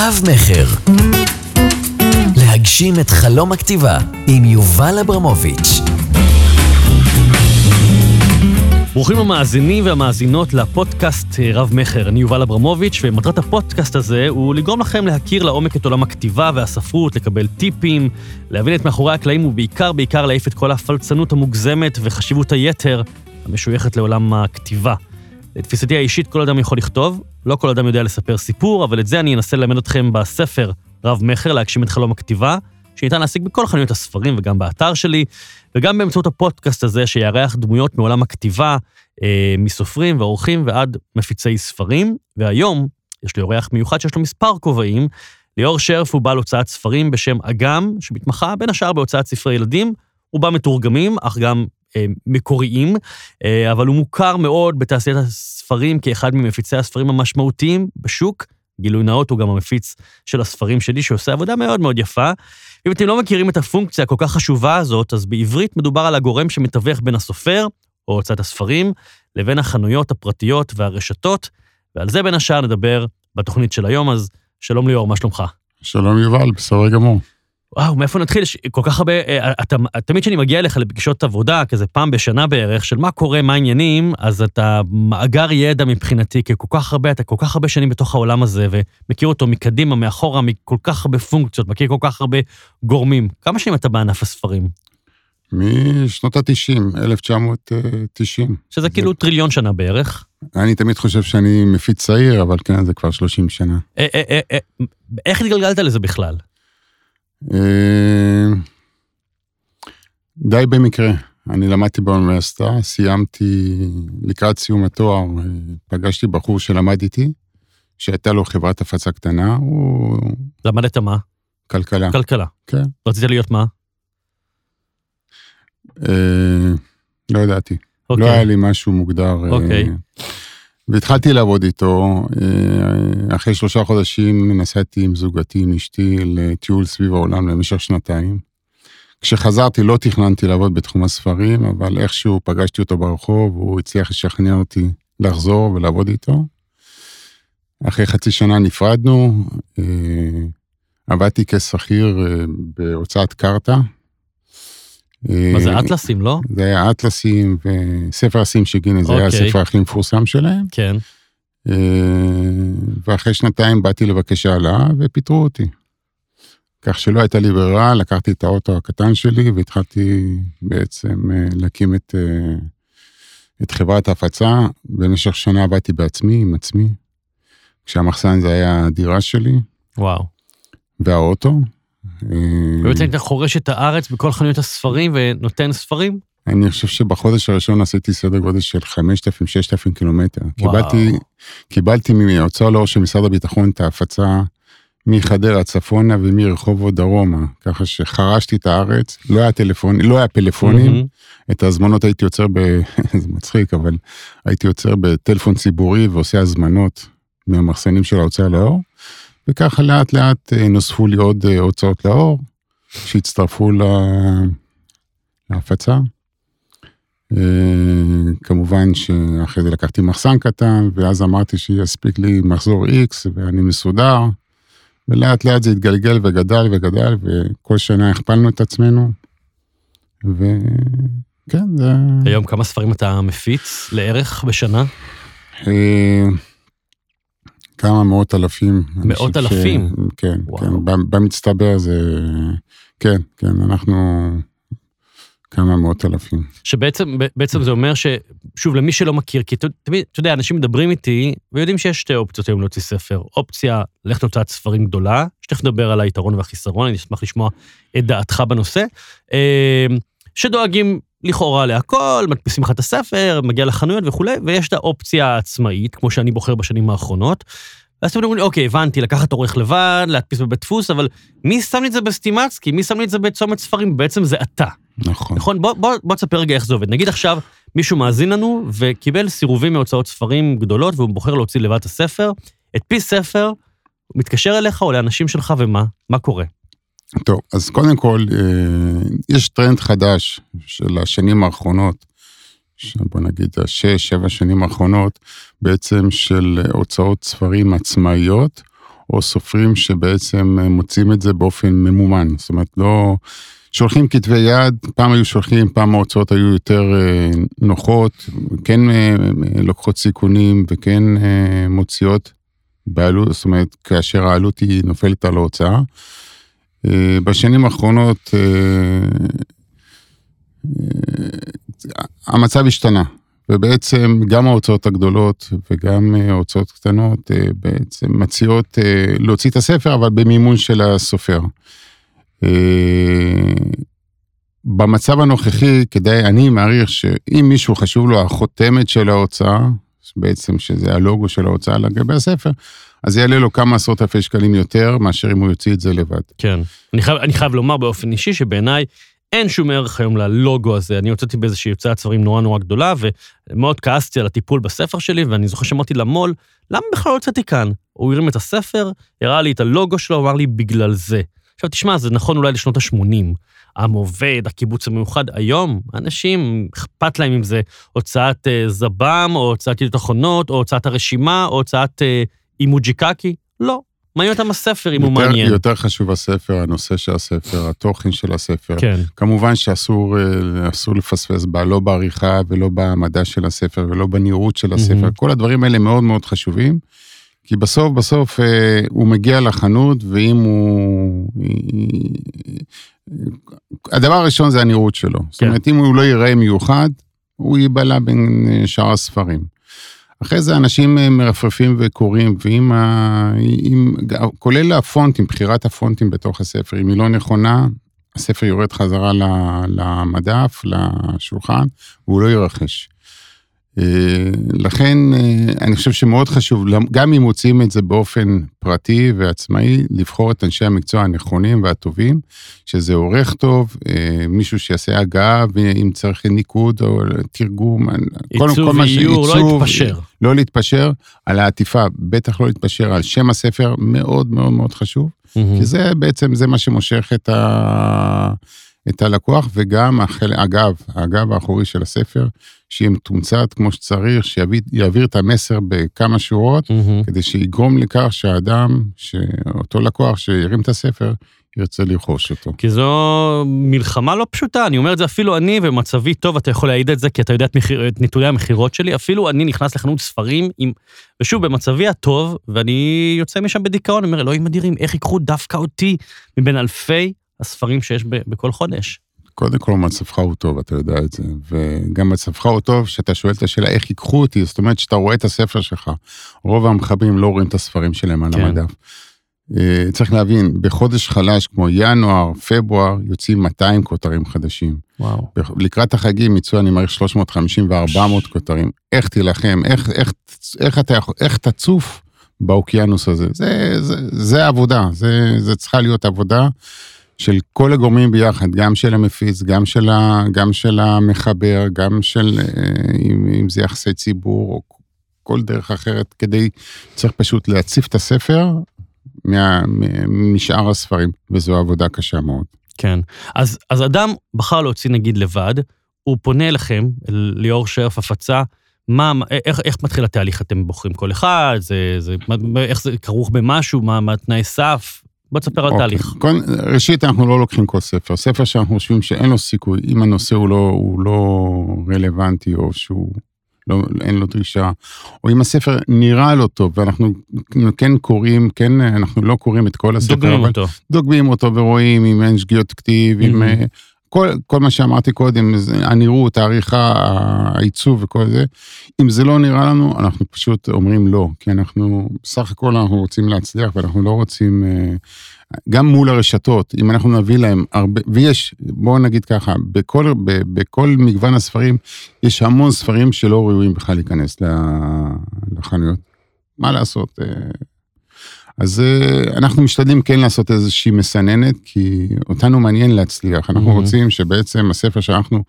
רב-מכר. להגשים את חלום הכתיבה עם יובל אברמוביץ'. ברוכים המאזינים והמאזינות לפודקאסט רב-מכר. אני יובל אברמוביץ', ומטרת הפודקאסט הזה הוא לגרום לכם להכיר לעומק את עולם הכתיבה והספרות, לקבל טיפים, להבין את מאחורי הקלעים, ובעיקר, בעיקר להעיף את כל הפלצנות המוגזמת וחשיבות היתר המשויכת לעולם הכתיבה. לתפיסתי האישית, כל אדם יכול לכתוב, לא כל אדם יודע לספר סיפור, אבל את זה אני אנסה ללמד אתכם בספר רב-מכר, להגשים את חלום הכתיבה, שניתן להשיג בכל חנויות הספרים וגם באתר שלי, וגם באמצעות הפודקאסט הזה שיארח דמויות מעולם הכתיבה, אה, מסופרים ועורכים ועד מפיצי ספרים. והיום יש לי אורח מיוחד שיש לו מספר כובעים. ליאור שרף הוא בעל הוצאת ספרים בשם אגם, שמתמחה בין השאר בהוצאת ספרי ילדים, רובם מתורגמים, אך גם מקוריים, אה, אבל הוא מוכר מאוד בתעשיית הספרים כאחד ממפיצי הספרים המשמעותיים בשוק. גילוי נאות הוא גם המפיץ של הספרים שלי, שעושה עבודה מאוד מאוד יפה. אם אתם לא מכירים את הפונקציה הכל כך חשובה הזאת, אז בעברית מדובר על הגורם שמתווך בין הסופר, או הוצאת הספרים, לבין החנויות הפרטיות והרשתות, ועל זה בין השאר נדבר בתוכנית של היום, אז שלום ליאור, מה שלומך? שלום יובל, בסדר גמור. וואו, מאיפה נתחיל? יש כל כך הרבה... אה, אתה, תמיד כשאני מגיע אליך לפגישות עבודה, כזה פעם בשנה בערך, של מה קורה, מה העניינים, אז אתה מאגר ידע מבחינתי, כי כל כך הרבה, אתה כל כך הרבה שנים בתוך העולם הזה, ומכיר אותו מקדימה, מאחורה, מכל כך הרבה פונקציות, מכיר כל כך הרבה גורמים. כמה שנים אתה בענף הספרים? משנות ה-90, 1990. שזה זה... כאילו טריליון שנה בערך. אני תמיד חושב שאני מפיץ צעיר, אבל כן, זה כבר 30 שנה. אה, אה, אה, איך התגלגלת לזה בכלל? אה, די במקרה. אני למדתי באוניברסיטה, סיימתי לקראת סיום התואר, אה, פגשתי בחור שלמד איתי, שהייתה לו חברת הפצה קטנה, הוא... למדת מה? כלכלה. כלכלה. כן. רצית להיות מה? אה, לא ידעתי. אוקיי. לא היה לי משהו מוגדר. אוקיי. והתחלתי לעבוד איתו, אה, אחרי שלושה חודשים נסעתי עם זוגתי, עם אשתי, לטיול סביב העולם למשך שנתיים. כשחזרתי לא תכננתי לעבוד בתחום הספרים, אבל איכשהו פגשתי אותו ברחוב, הוא הצליח לשכנע אותי לחזור ולעבוד איתו. אחרי חצי שנה נפרדנו, אה, עבדתי כשכיר אה, בהוצאת קרתא, מה זה, אטלסים, לא? זה היה אטלסים וספר הסים של גינס, זה היה אוקיי. הספר הכי מפורסם שלהם. כן. אה, ואחרי שנתיים באתי לבקש העלאה ופיטרו אותי. כך שלא הייתה לי ברירה, לקחתי את האוטו הקטן שלי והתחלתי בעצם אה, להקים את, אה, את חברת ההפצה. במשך שנה עבדתי בעצמי, עם עצמי, כשהמחסן זה היה הדירה שלי וואו. והאוטו. ובעצם אתה חורש את הארץ בכל חנויות הספרים ונותן ספרים? אני חושב שבחודש הראשון עשיתי סדר גודל של 5,000-6,000 קילומטר. קיבלתי, קיבלתי מההוצאה לאור של משרד הביטחון את ההפצה מחדרה צפונה ומרחובות דרומה, ככה שחרשתי את הארץ, לא היה טלפון, לא היה פלאפונים, מהמם. את ההזמנות הייתי יוצר ב... זה מצחיק, אבל הייתי יוצר בטלפון ציבורי ועושה הזמנות מהמחסנים של ההוצאה לאור, וככה לאט לאט אה, נוספו לי עוד אה, הוצאות לאור, שהצטרפו. להפצה. אה, כמובן שאחרי זה לקחתי מחסן קטן, ואז אמרתי שיספיק לי מחזור X ואני מסודר, ולאט לאט זה התגלגל וגדל וגדל, וכל שנה הכפלנו את עצמנו, וכן, זה... היום כמה ספרים אתה מפיץ לערך בשנה? כמה מאות אלפים. מאות חושב ש- אלפים? כן, וואו. כן, במצטבר זה... כן, כן, אנחנו כמה מאות אלפים. שבעצם בעצם זה אומר ש... שוב, למי שלא מכיר, כי תמיד, אתה יודע, אנשים מדברים איתי ויודעים שיש שתי אופציות היום להוציא ספר. אופציה, ללכת להוצאת ספרים גדולה, שתכף נדבר על היתרון והחיסרון, אני אשמח לשמוע את דעתך בנושא, אה, שדואגים לכאורה להכל, מדפיסים לך את הספר, מגיע לחנויות וכולי, ויש את האופציה העצמאית, כמו שאני בוחר בשנים האחרונות. ואז אתם אומרים לי, אוקיי, הבנתי, לקחת עורך לבד, להדפיס בבית דפוס, אבל מי שם לי את זה בסטימצקי? מי שם לי את זה בצומת ספרים? בעצם זה אתה. נכון. נכון? בוא, בוא, בוא תספר רגע איך זה עובד. נגיד עכשיו מישהו מאזין לנו וקיבל סירובים מהוצאות ספרים גדולות והוא בוחר להוציא לבד את הספר, הדפיס ספר, מתקשר אליך או לאנשים שלך ומה? מה קורה? טוב, אז קודם כל, אה, יש טרנד חדש של השנים האחרונות, בוא נגיד, השש, שבע שנים האחרונות, בעצם של הוצאות ספרים עצמאיות, או סופרים שבעצם מוצאים את זה באופן ממומן. זאת אומרת, לא... שולחים כתבי יד, פעם היו שולחים, פעם ההוצאות היו יותר אה, נוחות, כן אה, לוקחות סיכונים וכן מוציאות בעלות, זאת אומרת, כאשר העלות היא נופלת על ההוצאה. בשנים האחרונות המצב השתנה, ובעצם גם ההוצאות הגדולות וגם ההוצאות קטנות בעצם מציעות להוציא את הספר, אבל במימון של הסופר. אה, במצב הנוכחי, כדאי, אני מעריך שאם מישהו חשוב לו החותמת של ההוצאה, בעצם שזה הלוגו של ההוצאה לגבי הספר, אז יעלה לו כמה עשרות אלפי שקלים יותר, מאשר אם הוא יוציא את זה לבד. כן. אני חייב, אני חייב לומר באופן אישי שבעיניי אין שום ערך היום ללוגו הזה. אני הוצאתי באיזושהי הוצאת ספרים נורא נורא גדולה, ומאוד כעסתי על הטיפול בספר שלי, ואני זוכר שאמרתי למו"ל, למה בכלל הוצאתי כאן? הוא הרים את הספר, הראה לי את הלוגו שלו, אמר לי, בגלל זה. עכשיו, תשמע, זה נכון אולי לשנות ה-80. עם עובד, הקיבוץ המיוחד. היום, אנשים, אכפת להם אם זה הוצאת uh, זב"ם, או הוצאת ידיעות אחרונות, או הוצאת הרשימה, או הוצאת uh, אימוג'י קקי. לא. מעניין אותם הספר, אם הוא מעניין. יותר חשוב הספר, הנושא של הספר, התוכן של הספר. כן. כמובן שאסור אה, לפספס בה, לא בעריכה ולא במדע של הספר ולא בנראות של הספר. Mm-hmm. כל הדברים האלה מאוד מאוד חשובים. כי בסוף, בסוף אה, הוא מגיע לחנות, ואם הוא... הדבר הראשון זה הנראות שלו. כן. זאת אומרת, אם הוא לא ייראה מיוחד, הוא ייבלע בין אה, שאר הספרים. אחרי זה אנשים אה, מרפרפים וקוראים, ואם ה... אם... כולל הפונטים, בחירת הפונטים בתוך הספר, אם היא לא נכונה, הספר יורד חזרה למדף, לשולחן, והוא לא ירחש. אה, לכן אה, אני חושב שמאוד חשוב, גם אם מוצאים את זה באופן פרטי ועצמאי, לבחור את אנשי המקצוע הנכונים והטובים, שזה עורך טוב, אה, מישהו שיעשה הגעה, ואם צריך ניקוד או תרגום, עיצוב ואיור, לא להתפשר. לא להתפשר על העטיפה, בטח לא להתפשר על שם הספר, מאוד מאוד מאוד חשוב, mm-hmm. כי זה בעצם, זה מה שמושך את ה... את הלקוח, וגם, החל, אגב, הגב האחורי של הספר, שיהיה מתומצת כמו שצריך, שיעביר את המסר בכמה שורות, mm-hmm. כדי שיגרום לכך שהאדם, שאותו לקוח שירים את הספר, ירצה לרכוש אותו. כי זו מלחמה לא פשוטה, אני אומר את זה אפילו אני, ומצבי טוב, אתה יכול להעיד את זה, כי אתה יודע את, מחיר, את נתוני המכירות שלי, אפילו אני נכנס לחנות ספרים, עם, ושוב, במצבי הטוב, ואני יוצא משם בדיכאון, אני אומר, אלוהים אדירים, איך ייקחו דווקא אותי מבין אלפי הספרים שיש ב, בכל חודש. קודם כל מצבך הוא טוב, אתה יודע את זה, וגם מצבך הוא טוב שאתה שואל את השאלה איך ייקחו אותי, זאת אומרת שאתה רואה את הספר שלך, רוב המחברים לא רואים את הספרים שלהם על כן. המדף. אה, צריך להבין, בחודש חלש כמו ינואר, פברואר, יוצאים 200 כותרים חדשים. וואו. לקראת החגים יצאו, אני מעריך 350 ו-400 כותרים. איך תילחם, איך, איך, איך, אתה, איך תצוף באוקיינוס הזה? זה, זה, זה עבודה, זה, זה צריכה להיות עבודה. של כל הגורמים ביחד, גם של המפיץ, גם של, ה, גם של המחבר, גם של, אה, אם, אם זה יחסי ציבור או כל דרך אחרת, כדי, צריך פשוט להציף את הספר מה, משאר הספרים, וזו עבודה קשה מאוד. כן, אז, אז אדם בחר להוציא נגיד לבד, הוא פונה אליכם, אל ליאור שרף הפצה, מה, איך, איך מתחיל התהליך? אתם בוחרים כל אחד? זה, זה, איך זה כרוך במשהו? מה, מה תנאי סף? בוא תספר על אוקיי. תהליך. ראשית, אנחנו לא לוקחים כל ספר. ספר שאנחנו חושבים שאין לו סיכוי, אם הנושא הוא לא, הוא לא רלוונטי, או שהוא, לא, אין לו דרישה, או אם הספר נראה לא טוב, ואנחנו כן קוראים, כן, אנחנו לא קוראים את כל הספר, דוגמים אותו. דוגמים אותו ורואים אם אין שגיאות כתיב, אם... אה, כל, כל מה שאמרתי קודם, הנראות, העריכה, העיצוב וכל זה, אם זה לא נראה לנו, אנחנו פשוט אומרים לא, כי אנחנו, בסך הכל אנחנו רוצים להצליח ואנחנו לא רוצים, אה, גם מול הרשתות, אם אנחנו נביא להם הרבה, ויש, בואו נגיד ככה, בכל, בכל מגוון הספרים, יש המון ספרים שלא ראויים בכלל להיכנס לחנויות. מה לעשות? אז אה, אנחנו משתדלים כן לעשות איזושהי מסננת, כי אותנו מעניין להצליח. אנחנו mm-hmm. רוצים שבעצם הספר שאנחנו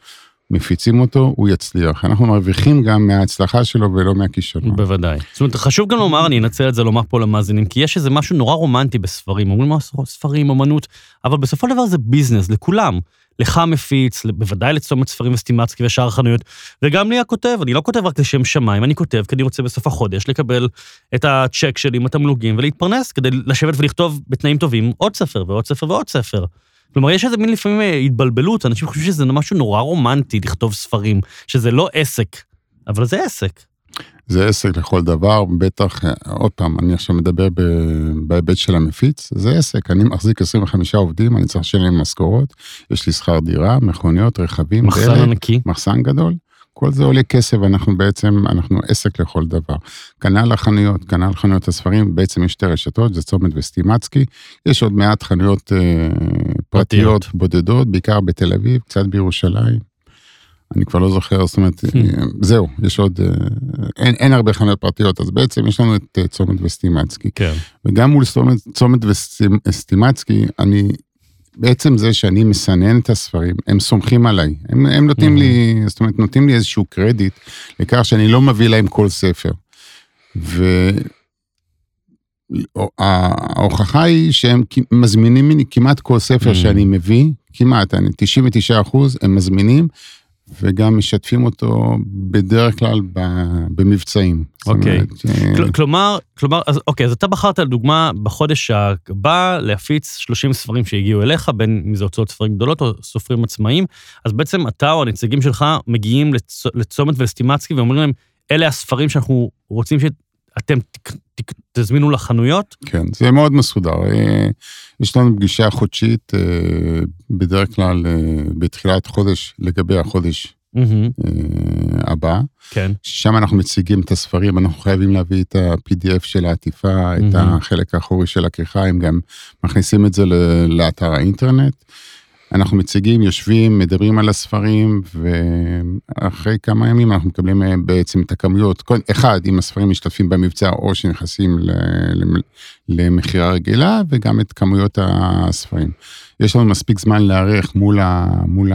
מפיצים אותו, הוא יצליח. אנחנו מרוויחים גם מההצלחה שלו ולא מהכישלון. בוודאי. זאת אומרת, חשוב גם לומר, אני אנצל את זה לומר פה למאזינים, כי יש איזה משהו נורא רומנטי בספרים, אומרים ספרים, אמנות, אבל בסופו של דבר זה ביזנס, לכולם. לך מפיץ, בוודאי לצומת ספרים וסטימצקי ושאר החנויות, וגם לי הכותב, אני לא כותב רק לשם שמיים, אני כותב כי אני רוצה בסוף החודש לקבל את הצ'ק שלי עם התמלוגים ולהתפרנס, כדי לשבת ולכתוב בתנאים טובים עוד ספר ועוד ספר ועוד ספר. כלומר, יש איזה מין לפעמים אה, התבלבלות, אנשים חושבים שזה משהו נורא רומנטי לכתוב ספרים, שזה לא עסק, אבל זה עסק. זה עסק לכל דבר, בטח, אה, עוד פעם, אני עכשיו מדבר בהיבט של המפיץ, זה עסק, אני מחזיק 25 עובדים, אני צריך לשלם משכורות, יש לי שכר דירה, מכוניות, רכבים, מחסן ענקי. מחסן גדול. כל זה עולה כסף, אנחנו בעצם, אנחנו עסק לכל דבר. כנ"ל החנויות, כנ"ל חנויות הספרים, בעצם יש שתי רשתות, זה צומת וסטימצקי. יש עוד מעט חנויות אה, פרטיות בודדות, בעיקר בתל אביב, קצת בירושלים. אני כבר לא זוכר, זאת אומרת, hmm. אה, זהו, יש עוד, אה, אין, אין הרבה חנויות פרטיות, אז בעצם יש לנו את אה, צומת וסטימצקי. כן. וגם מול צומת, צומת וסטימצקי, אני בעצם זה שאני מסנן את הספרים, הם סומכים עליי. הם, הם נותנים mm-hmm. לי, זאת אומרת, נותנים לי איזשהו קרדיט לכך שאני לא מביא להם כל ספר. וההוכחה היא שהם מזמינים ממני כמעט כל ספר mm-hmm. שאני מביא, כמעט, 99 אחוז, הם מזמינים, וגם משתפים אותו בדרך כלל במבצעים. אוקיי. אה, כלומר, כלומר, אז אוקיי, אז אתה בחרת לדוגמה בחודש הבא להפיץ 30 ספרים שהגיעו אליך, בין אם זה הוצאות ספרים גדולות או סופרים עצמאיים, אז בעצם אתה או הנציגים שלך מגיעים לצ... לצומת ולסטימצקי ואומרים להם, אלה הספרים שאנחנו רוצים אתם תזמינו לחנויות? כן, זה מאוד מסודר. אה, יש לנו פגישה חודשית, אה, בדרך כלל אה, בתחילת חודש, לגבי החודש mm-hmm. הבא. כן. שם אנחנו מציגים את הספרים, אנחנו חייבים להביא את ה-PDF של העטיפה, mm-hmm. את החלק האחורי של הכריכה, הם גם מכניסים את זה לאתר האינטרנט. אנחנו מציגים, יושבים, מדברים על הספרים, ואחרי כמה ימים אנחנו מקבלים אה, בעצם את הכמויות. אחד, אם הספרים משתתפים במבצע או שנכנסים למכירה רגילה, וגם את כמויות הספרים. יש לנו מספיק זמן להיערך מול, מול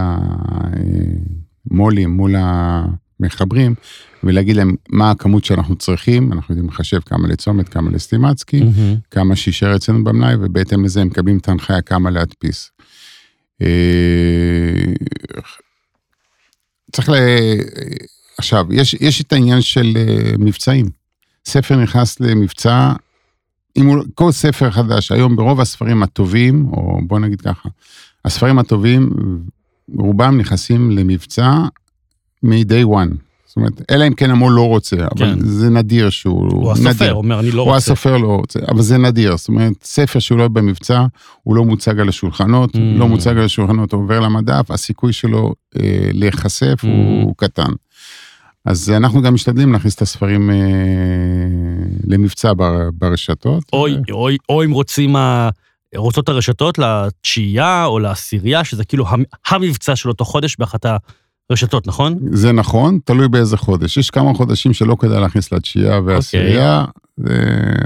המו"לים, מול המחברים, ולהגיד להם מה הכמות שאנחנו צריכים, אנחנו יודעים לחשב כמה לצומת, כמה לסטימצקי, mm-hmm. כמה שישאר אצלנו במלאי, ובהתאם לזה הם מקבלים את ההנחיה כמה להדפיס. אה, צריך ל... עכשיו, יש, יש את העניין של אה, מבצעים. ספר נכנס למבצע, אם הוא, כל ספר חדש, היום ברוב הספרים הטובים, או בוא נגיד ככה, הספרים הטובים, רובם נכנסים למבצע מ-day one. זאת אומרת, אלא אם כן המו"ל לא רוצה, אבל כן. זה נדיר שהוא... הוא הסופר, נדיר. אומר, אני לא הוא רוצה. הוא הסופר לא רוצה, אבל זה נדיר. זאת אומרת, ספר שהוא לא במבצע, הוא לא מוצג על השולחנות, mm. לא מוצג על השולחנות, הוא עובר למדף, הסיכוי שלו אה, להיחשף mm. הוא, הוא קטן. אז אנחנו גם משתדלים להכניס את הספרים אה, למבצע בר, ברשתות. או, או, או אם רוצים ה... רוצות הרשתות לתשיעייה או לעשירייה, שזה כאילו המבצע של אותו חודש באחת רשתות, נכון? זה נכון, תלוי באיזה חודש. יש כמה חודשים שלא כדאי להכניס לתשיעייה ועשירייה, okay.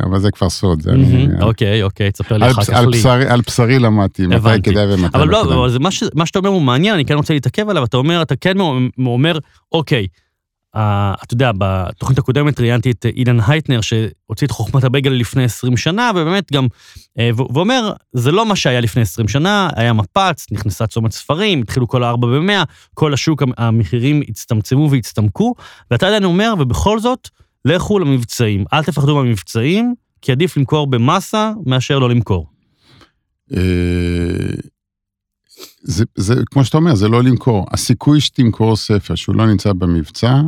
אבל זה כבר סוד. אוקיי, אוקיי, תספר לי אחר כך לי. על בשרי למדתי, מתי כדאי ומתי לא כדאי. אבל לא, מה שאתה אומר הוא מעניין, אני כן רוצה להתעכב עליו, אתה אומר, אתה כן אומר, אוקיי, אתה יודע, בתוכנית הקודמת ראיינתי את אילן הייטנר, שהוציא את חוכמת הבייגל לפני 20 שנה, ובאמת גם, אה, ואומר, זה לא מה שהיה לפני 20 שנה, היה מפץ, נכנסה צומת ספרים, התחילו כל הארבע במאה, כל השוק, המחירים הצטמצמו והצטמקו, ואתה עדיין אומר, ובכל זאת, לכו למבצעים. אל תפחדו מהמבצעים, כי עדיף למכור במאסה מאשר לא למכור. אה, זה, זה, כמו שאתה אומר, זה לא למכור. הסיכוי שתמכור ספר שהוא לא נמצא במבצע,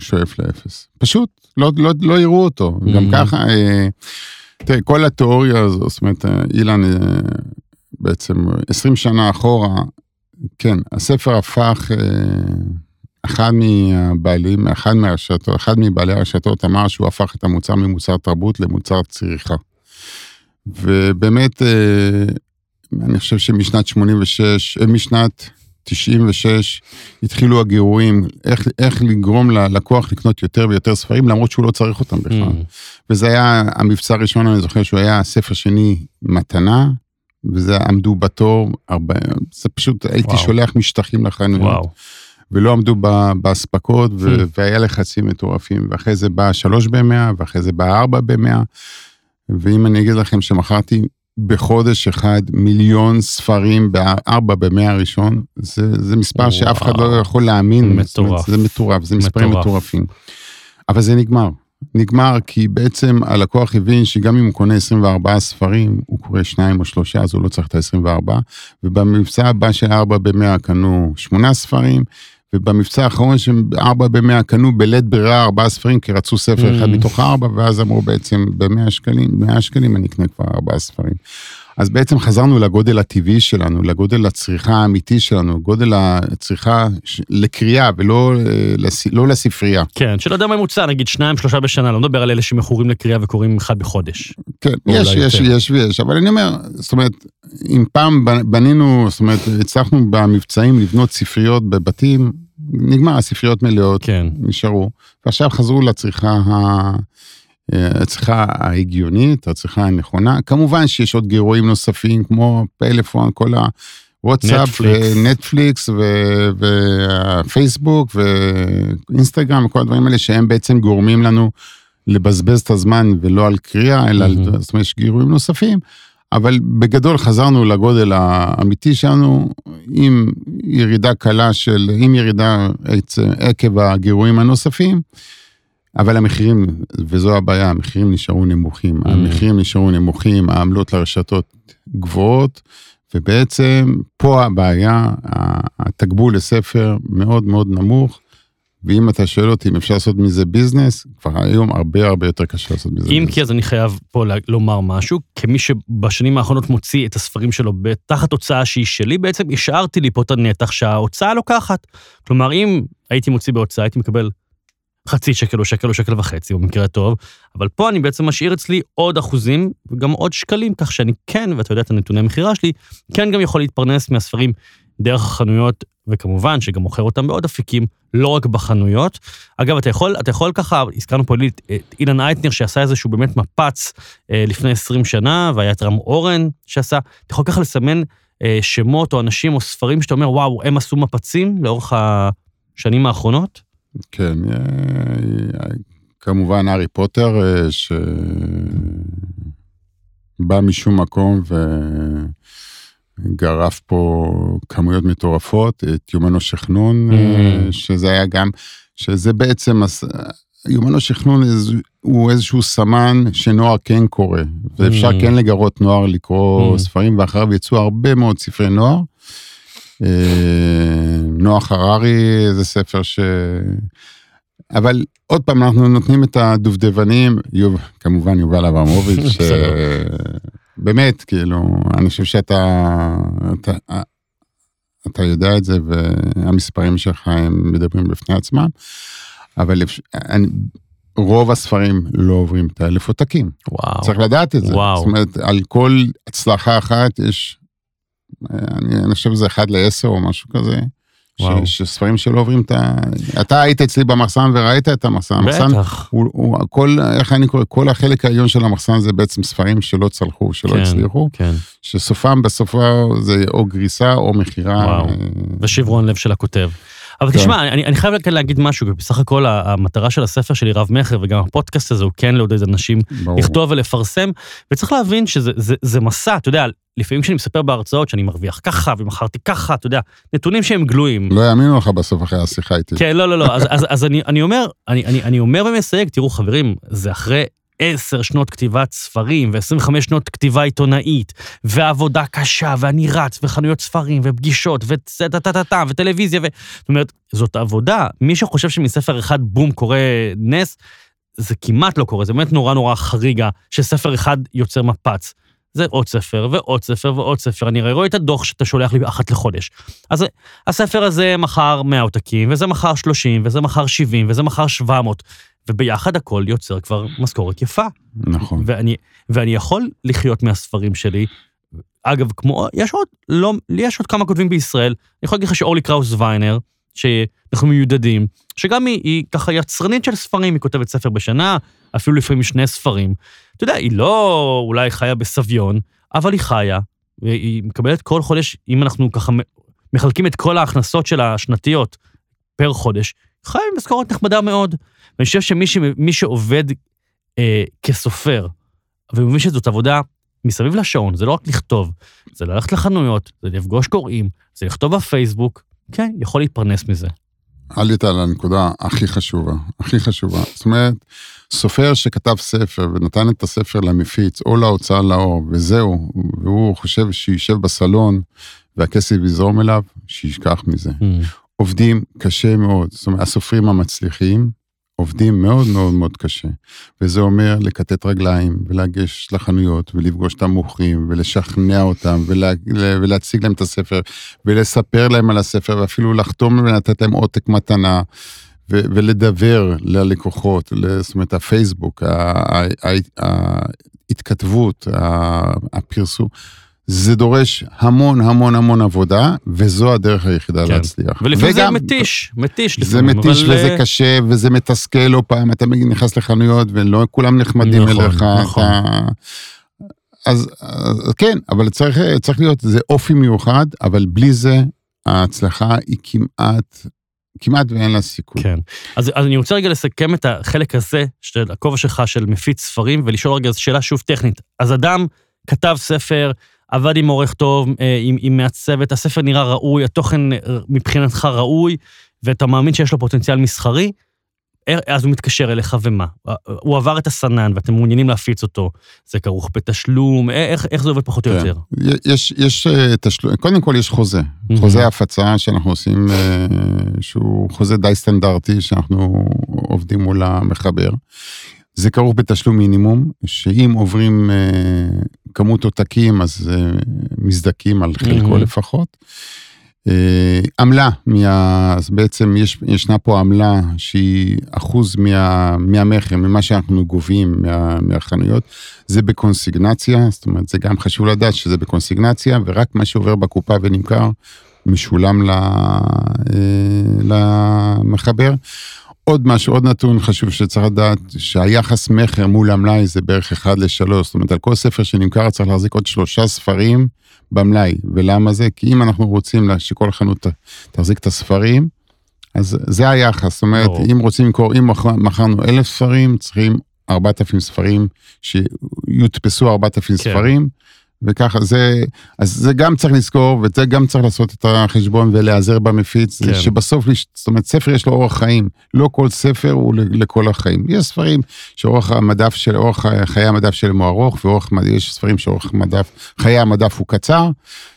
שואף לאפס. פשוט, לא, לא, לא יראו אותו. Mm-hmm. גם ככה, אה, תראה, כל התיאוריה הזו, זאת אומרת, אה, אילן, אה, בעצם 20 שנה אחורה, כן, הספר הפך, אה, אחד מהבעלים, אחד מהרשתות, אחד מבעלי הרשתות אמר שהוא הפך את המוצר ממוצר תרבות למוצר צריכה. ובאמת, אה, אני חושב שמשנת 86, אה, משנת 96 התחילו הגירויים, איך, איך לגרום ללקוח לקנות יותר ויותר ספרים, למרות שהוא לא צריך אותם בכלל. Mm. וזה היה המבצע הראשון, אני זוכר שהוא היה ספר שני מתנה, וזה עמדו בתור, הרבה, זה פשוט, וואו. הייתי שולח משטחים לחנויות. ולא עמדו באספקות, ו- Hmm. והיה לחצים מטורפים, ואחרי זה בא שלוש במאה, ואחרי זה בא ארבע במאה, ואם אני אגיד לכם שמכרתי בחודש אחד מיליון ספרים בארבע במאה הראשון, זה, זה מספר וואו. שאף אחד לא יכול להאמין. מטורף. אומרת, זה מטורף, זה מספרים מטורף. מטורפים. אבל זה נגמר. נגמר כי בעצם הלקוח הבין שגם אם הוא קונה 24 ספרים, הוא קורא שניים או שלושה, אז הוא לא צריך את ה-24, ובמבצע הבא של 4 ב-100 קנו שמונה ספרים, ובמבצע האחרון של 4 ב-100 קנו בלית ברירה ארבעה ספרים, כי רצו ספר אחד Mm. מתוך הארבע, ואז אמרו בעצם ב-100 שקלים, 100 שקלים אני אקנה כבר ארבעה ספרים. אז בעצם חזרנו לגודל הטבעי שלנו, לגודל הצריכה האמיתי שלנו, גודל הצריכה ש- לקריאה ולא אה, לס- לא לספרייה. כן, שלא יודע ממוצע, נגיד שניים, שלושה בשנה, לא מדבר על אלה שמכורים לקריאה וקוראים אחד בחודש. כן, יש, יש, יותר. יש ויש, אבל אני אומר, זאת אומרת, אם פעם בנינו, זאת אומרת, הצלחנו במבצעים לבנות ספריות בבתים, נגמר, הספריות מלאות, כן. נשארו, ועכשיו חזרו לצריכה ה... הצריכה ההגיונית, הצריכה הנכונה. כמובן שיש עוד גירויים נוספים, כמו פלאפון, כל הוואטסאפ, נטפליקס. ונטפליקס, ו- והפייסבוק, ואינסטגרם, וכל הדברים האלה, שהם בעצם גורמים לנו לבזבז את הזמן ולא על קריאה, אלא על. זאת אומרת, יש גירויים נוספים. אבל בגדול חזרנו לגודל האמיתי שלנו, עם ירידה קלה של, עם ירידה עקב הגירויים הנוספים, אבל המחירים, וזו הבעיה, המחירים נשארו נמוכים. Mm. המחירים נשארו נמוכים, העמלות לרשתות גבוהות, ובעצם פה הבעיה, התגבול לספר מאוד מאוד נמוך, ואם אתה שואל אותי אם אפשר לעשות מזה ביזנס, כבר היום הרבה הרבה יותר קשה לעשות מזה אם ביזנס. כי אז אני חייב פה לומר משהו, כמי שבשנים האחרונות מוציא את הספרים שלו תחת הוצאה שהיא שלי, בעצם השארתי לי פה את הנתח שההוצאה לוקחת. כלומר, אם הייתי מוציא בהוצאה, הייתי מקבל חצי שקל או שקל או שקל וחצי, במקרה הטוב, אבל פה אני בעצם משאיר אצלי עוד אחוזים וגם עוד שקלים, כך שאני כן, ואתה יודע את הנתוני המכירה שלי, כן גם יכול להתפרנס מהספרים דרך החנויות, וכמובן שגם מוכר אותם בעוד אפיקים, לא רק בחנויות. אגב, אתה יכול, אתה יכול ככה, הזכרנו פה את את אילן אייטנר שעשה איזשהו באמת מפץ אה, לפני 20 שנה, והיה את רם אורן שעשה, אתה יכול ככה לסמן אה, שמות או אנשים או ספרים שאתה אומר, וואו, הם עשו מפצים לאורך השנים האחרונות? כן, אה, כמובן הארי פוטר, אה, שבא משום מקום וגרף פה כמויות מטורפות, את יומנו שכנון, אה, Mm. שזה היה גם, שזה בעצם, יומנו שכנון הוא איזשהו סמן שנוער כן קורא, ואפשר Mm. כן לגרות נוער לקרוא Mm. ספרים, ואחריו יצאו הרבה מאוד ספרי נוער. אה, נוח הררי זה ספר ש... אבל עוד פעם, אנחנו נותנים את הדובדבנים, יוב, כמובן יובל אברמוביץ', ש... בסדר. באמת, כאילו, אני חושב שאתה אתה, אתה יודע את זה, והמספרים שלך הם מדברים בפני עצמם, אבל אני, רוב הספרים לא עוברים את האלף עותקים. וואו. צריך לדעת את זה. וואו. זאת אומרת, על כל הצלחה אחת יש, אני, אני חושב שזה אחד לעשר או משהו כזה. וואו. ש, שספרים שלא עוברים את ה... אתה היית אצלי במחסן וראית את המחסן. המחסן, בטח. הוא, הוא, כל, איך אני קורא, כל החלק העליון של המחסן זה בעצם ספרים שלא צלחו, שלא כן, הצליחו, כן. שסופם בסופו זה או גריסה או מכירה. וואו. אה, ושברון לב של הכותב. אבל כן. תשמע, אני, אני חייב כאן להגיד משהו, כי בסך הכל המטרה של הספר שלי, רב-מכר, וגם הפודקאסט הזה, הוא כן לעודד אנשים ברור. לכתוב ולפרסם, וצריך להבין שזה זה, זה מסע, אתה יודע, לפעמים כשאני מספר בהרצאות שאני מרוויח ככה ומכרתי ככה, אתה יודע, נתונים שהם גלויים. לא יאמינו לך בסוף אחרי השיחה איתי. כן, לא, לא, לא, אז, אז, אז אני, אני אומר, אני, אני, אני אומר ומסייג, תראו חברים, זה אחרי עשר שנות כתיבת ספרים ו-25 שנות כתיבה עיתונאית, ועבודה קשה, ואני רץ, וחנויות ספרים, ופגישות, וטה-טה-טה, וטלוויזיה, ו... זאת אומרת, זאת עבודה. מי שחושב שמספר אחד בום קורה נס, זה כמעט לא קורה, זה באמת נורא נורא חריגה שספר אחד יוצר מפץ. זה עוד ספר ועוד ספר ועוד ספר, אני הרי רואה את הדוח שאתה שולח לי אחת לחודש. אז הספר הזה מכר 100 עותקים, וזה מכר 30, וזה מכר 70, וזה מכר 700, וביחד הכל יוצר כבר משכורת יפה. נכון. ואני, ואני יכול לחיות מהספרים שלי. אגב, כמו, יש עוד, לא, לי יש עוד כמה כותבים בישראל, אני יכול להגיד לך שאורלי קראוס ויינר, שאנחנו מיודדים, שגם היא, היא ככה יצרנית של ספרים, היא כותבת ספר בשנה, אפילו לפעמים שני ספרים. אתה יודע, היא לא אולי חיה בסביון, אבל היא חיה, והיא מקבלת כל חודש, אם אנחנו ככה מחלקים את כל ההכנסות שלה השנתיות, פר חודש, חי משכורת נחמדה מאוד. ואני חושב שמי שעובד אה, כסופר, ומבין שזאת עבודה מסביב לשעון, זה לא רק לכתוב, זה ללכת לחנויות, זה לפגוש קוראים, זה לכתוב בפייסבוק, כן, יכול להתפרנס מזה. עלית על הנקודה הכי חשובה, הכי חשובה. זאת אומרת, סופר שכתב ספר ונתן את הספר למפיץ או להוצאה לאור, וזהו, והוא חושב שישב בסלון והכסף יזרום אליו, שישכח מזה. Mm. עובדים קשה מאוד, זאת אומרת, הסופרים המצליחים עובדים מאוד מאוד מאוד קשה. וזה אומר לכתת רגליים ולגש לחנויות ולפגוש את המוכרים ולשכנע אותם ולה, ולהציג להם את הספר ולספר להם על הספר ואפילו לחתום ולתת להם עותק מתנה. ו- ולדבר ללקוחות, זאת אומרת, הפייסבוק, ההתכתבות, הפרסום, זה דורש המון המון המון עבודה, וזו הדרך היחידה כן. להצליח. ולפעמים זה מתיש, מתיש זה לפעמים. מתיש אבל... וזה קשה, וזה מתסכל לא פעם, אתה נכנס לחנויות ולא כולם נחמדים נכון, אליך. נכון. אתה... אז, אז כן, אבל צריך, צריך להיות, זה אופי מיוחד, אבל בלי זה ההצלחה היא כמעט כמעט ואין לה סיכוי. כן. אז, אז אני רוצה רגע לסכם את החלק הזה, של הכובע שלך של מפיץ ספרים, ולשאול רגע, שאלה שוב טכנית. אז אדם כתב ספר, עבד עם עורך טוב, אה, עם, עם מעצבת, הספר נראה ראוי, התוכן אה, מבחינתך ראוי, ואתה מאמין שיש לו פוטנציאל מסחרי, אה, אז הוא מתקשר אליך ומה? הוא עבר את הסנן ואתם מעוניינים להפיץ אותו, זה כרוך בתשלום, איך, איך זה עובד פחות או כן. יותר? יש, יש תשלום, קודם כל יש חוזה, חוזה הפצה שאנחנו עושים, שהוא חוזה די סטנדרטי, שאנחנו עובדים מול המחבר. זה כרוך בתשלום מינימום, שאם עוברים אה, כמות עותקים, אז אה, מזדכים על חלקו mm-hmm. לפחות. אה, עמלה, מה, אז בעצם יש, ישנה פה עמלה שהיא אחוז מה, מהמכר, ממה שאנחנו גובים מה, מהחנויות, זה בקונסיגנציה, זאת אומרת, זה גם חשוב לדעת שזה בקונסיגנציה, ורק מה שעובר בקופה ונמכר, משולם אה, למחבר. עוד משהו, עוד נתון חשוב שצריך לדעת, שהיחס מכר מול המלאי זה בערך 1 ל-3, זאת אומרת, על כל ספר שנמכר צריך להחזיק עוד שלושה ספרים במלאי. ולמה זה? כי אם אנחנו רוצים שכל חנות תחזיק את הספרים, אז זה היחס, זאת אומרת, או. אם רוצים למכור, אם מכרנו אלף ספרים, צריכים 4,000 ספרים, שיודפסו 4,000 כן. ספרים. וככה זה, אז זה גם צריך לזכור, וזה גם צריך לעשות את החשבון ולהיעזר במפיץ, כן. שבסוף, זאת אומרת, ספר יש לו אורח חיים, לא כל ספר הוא לכל החיים. יש ספרים שאורך המדף של, אורך חיי המדף שלהם הוא ארוך, ואורך, יש ספרים שאורך מדף, חיי המדף הוא קצר.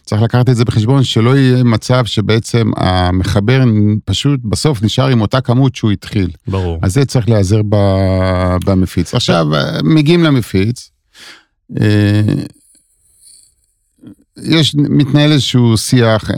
צריך לקחת את זה בחשבון, שלא יהיה מצב שבעצם המחבר פשוט בסוף נשאר עם אותה כמות שהוא התחיל. ברור. אז זה צריך להיעזר במפיץ. עכשיו, מגיעים למפיץ, אה, יש, מתנהל איזשהו שיח, אה,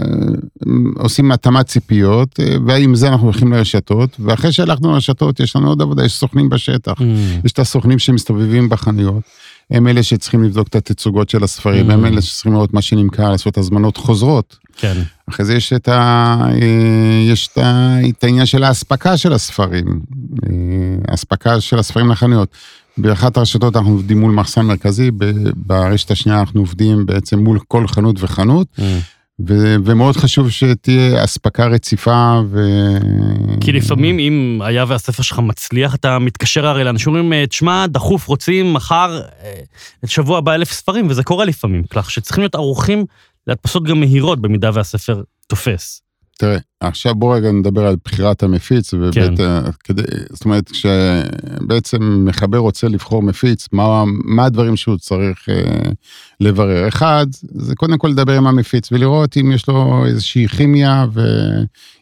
עושים התאמת ציפיות, אה, ועם זה אנחנו הולכים לרשתות, ואחרי שהלכנו לרשתות יש לנו עוד עבודה, יש סוכנים בשטח. Mm. יש את הסוכנים שמסתובבים בחנויות, הם אלה שצריכים לבדוק את התצוגות של הספרים, mm. הם אלה שצריכים לראות מה שנמכר, לעשות הזמנות חוזרות. כן. אחרי זה יש את, ה, אה, יש את, ה, את העניין של האספקה של הספרים, האספקה של הספרים לחנויות. באחת הרשתות אנחנו עובדים מול מחסן מרכזי, ברשת השנייה אנחנו עובדים בעצם מול כל חנות וחנות. Mm. ו- ומאוד חשוב שתהיה אספקה רציפה ו... כי לפעמים אם היה והספר שלך מצליח, אתה מתקשר הרי לאנשים אומרים, תשמע, דחוף, רוצים מחר, אה, את שבוע הבא אלף ספרים, וזה קורה לפעמים, כך שצריכים להיות ערוכים להדפסות גם מהירות במידה והספר תופס. תראה, עכשיו בוא רגע נדבר על בחירת המפיץ, ובית, כן. כדי, זאת אומרת, כשבעצם מחבר רוצה לבחור מפיץ, מה, מה הדברים שהוא צריך אה, לברר? אחד, זה קודם כל לדבר עם המפיץ ולראות אם יש לו איזושהי כימיה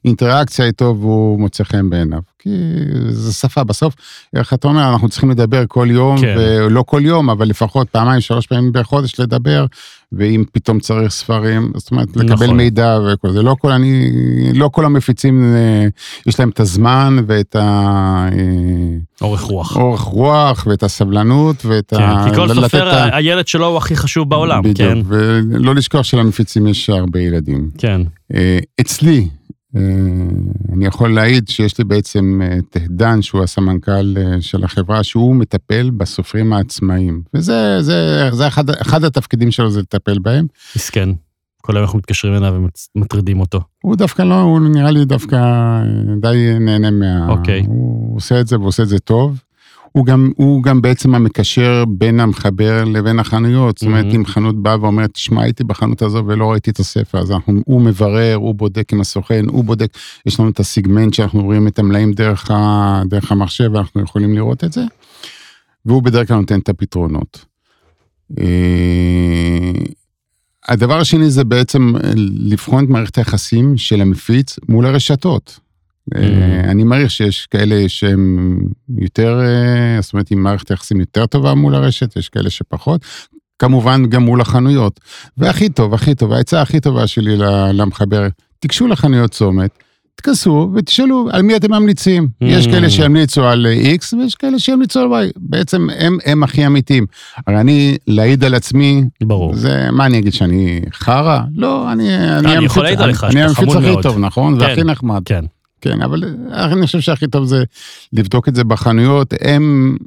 ואינטראקציה איתו והוא מוצא חן בעיניו. כי זה שפה, בסוף, איך אתה אומר, אנחנו צריכים לדבר כל יום, כן. ולא כל יום, אבל לפחות פעמיים, שלוש פעמים בחודש לדבר, ואם פתאום צריך ספרים, זאת אומרת, לקבל נכון. מידע וכל זה. לא כל, אני, לא כל המפיצים, אה, יש להם את הזמן ואת ה... אה, אורך רוח. אורך רוח ואת הסבלנות ואת כן, ה... כי כל סופר, ה... הילד שלו הוא הכי חשוב בעולם, בדיוק, כן. ולא לשכוח שלמפיצים יש הרבה ילדים. כן. אה, אצלי, אני יכול להעיד שיש לי בעצם את דן, שהוא הסמנכ"ל של החברה, שהוא מטפל בסופרים העצמאיים. וזה זה, זה אחד, אחד התפקידים שלו, זה לטפל בהם. מסכן. כל היום אנחנו מתקשרים אליו ומטרידים אותו. הוא דווקא לא, הוא נראה לי דווקא אה, די נהנה מה... אוקיי. הוא עושה את זה ועושה את זה טוב. הוא גם, הוא גם בעצם המקשר בין המחבר לבין החנויות. זאת אומרת, מהמם. אם חנות באה ואומרת, תשמע, הייתי בחנות הזו ולא ראיתי את הספר, אז אנחנו, הוא מברר, הוא בודק עם הסוכן, הוא בודק, יש לנו את הסיגמנט שאנחנו רואים את המלאים דרך, ה, דרך המחשב, ואנחנו יכולים לראות את זה, והוא בדרך כלל נותן את הפתרונות. אה, הדבר השני זה בעצם לבחון את מערכת היחסים של המפיץ מול הרשתות. אה, אני מעריך שיש כאלה שהם יותר, אה, זאת אומרת, עם מערכת יחסים יותר טובה מול הרשת, יש כאלה שפחות. כמובן גם מול החנויות. והכי טוב, הכי טוב, העצה הכי טובה שלי למחבר, תיגשו לחנויות צומת, תכנסו ותשאלו על מי אתם ממליצים. יש כאלה שימליצו על אה, X ויש כאלה שימליצו על Y. בעצם הם, הם הכי אמיתיים. הרי אני, להעיד על עצמי, ברור. זה, מה אני אגיד, שאני חרא? לא, אני... אני יכול המפיץ- להעיד עליך אני שאתה המפיץ חמוד הכי מאוד. טוב, נכון? כן. והכי נחמד. כן. כן, אבל אני חושב שהכי טוב זה לבדוק את זה בחנויות, הם,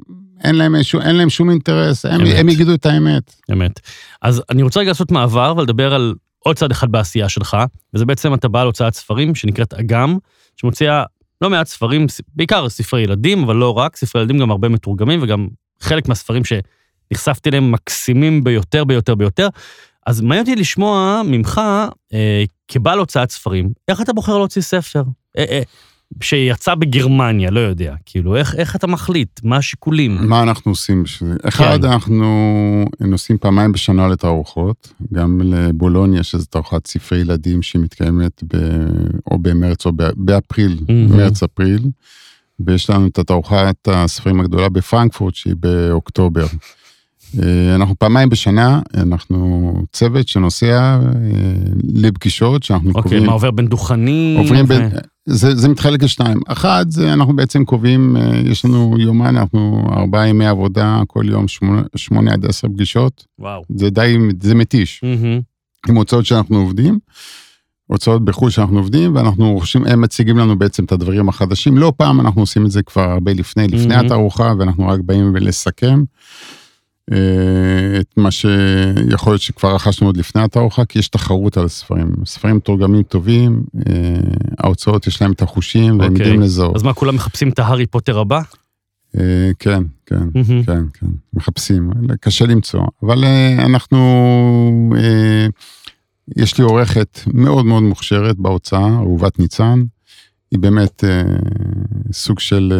אין להם, איזשהו, אין להם שום אינטרס, הם. הם יגידו את האמת. אמת. אז אני רוצה רגע לעשות מעבר ולדבר על עוד צד אחד בעשייה שלך, וזה בעצם אתה בעל הוצאת ספרים שנקראת אגם, שמוציאה לא מעט ספרים, בעיקר ספרי ילדים, אבל לא רק, ספרי ילדים גם הרבה מתורגמים, וגם חלק מהספרים שנחשפתי אליהם מקסימים ביותר ביותר ביותר. אז מעניין אותי לשמוע ממך, אה, כבעל הוצאת ספרים, איך אתה בוחר להוציא ספר? אה, אה, שיצא בגרמניה, לא יודע, כאילו, איך, איך אתה מחליט? מה השיקולים? מה אנחנו עושים בשביל זה? אחד, כן. אנחנו נוסעים פעמיים בשנה לתערוכות, גם לבולוניה, שזו תערוכת ספרי ילדים שמתקיימת ב, או במרץ או באפריל, מהמם. מרץ-אפריל, ויש לנו את התערוכת הספרים הגדולה בפרנקפורט, שהיא באוקטובר. אה, אנחנו פעמיים בשנה, אנחנו צוות שנוסע אה, לפגישות שאנחנו אוקיי, קובעים. מה עובר בין דוכנים? עוברים ו- בין, זה, זה מתחלק לשניים. אחד, זה אנחנו בעצם קובעים, אה, יש לנו יומן, אנחנו ארבעה ימי עבודה, כל יום שמונה, שמונה עד עשר פגישות. וואו. זה די, זה מתיש. מהמם. עם הוצאות שאנחנו עובדים, הוצאות בחו"ל שאנחנו עובדים, ואנחנו רוכשים, הם מציגים לנו בעצם את הדברים החדשים. לא פעם אנחנו עושים את זה כבר הרבה לפני, לפני מהמם. התערוכה, ואנחנו רק באים לסכם. אה, את מה שיכול להיות שכבר רכשנו עוד לפני התערוכה, כי יש תחרות על הספרים. ספרים מתורגמים טובים, אה, ההוצאות יש להם את החושים, והם אוקיי. יודעים לזהות. אז מה, כולם מחפשים את ההארי פוטר הבא? אה, כן, כן. כן, כן, מחפשים, קשה למצוא. אבל אנחנו, יש לי עורכת מאוד מאוד מוכשרת בהוצאה, אהובת ניצן. היא באמת סוג של,